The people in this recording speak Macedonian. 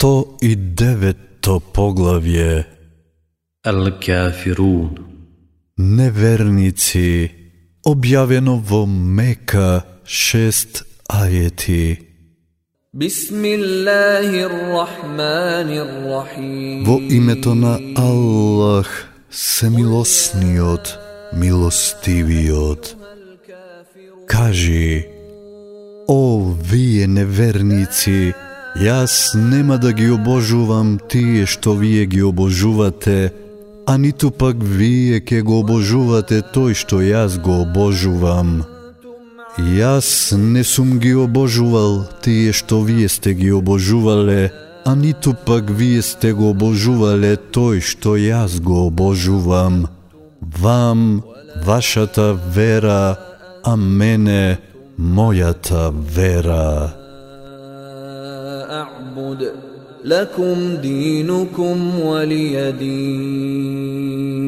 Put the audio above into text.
109-то поглавје. Ал-Кафирун. Неверници објавено во Мека 6 ајети. Во името на Аллах се милосниот, милостивиот. Кажи, о, вие неверници, јас нема да ги обожувам тие што вие ги обожувате, а ниту пак вие ке го обожувате тој што јас го обожувам. Јас не сум ги обожувал тие што вие сте ги обожувале, а ниту пак вие сте го обожувале тој што јас го обожувам. Вам, вашата вера, а мене, мојата вера. أعبد لكم دينكم ولي دين.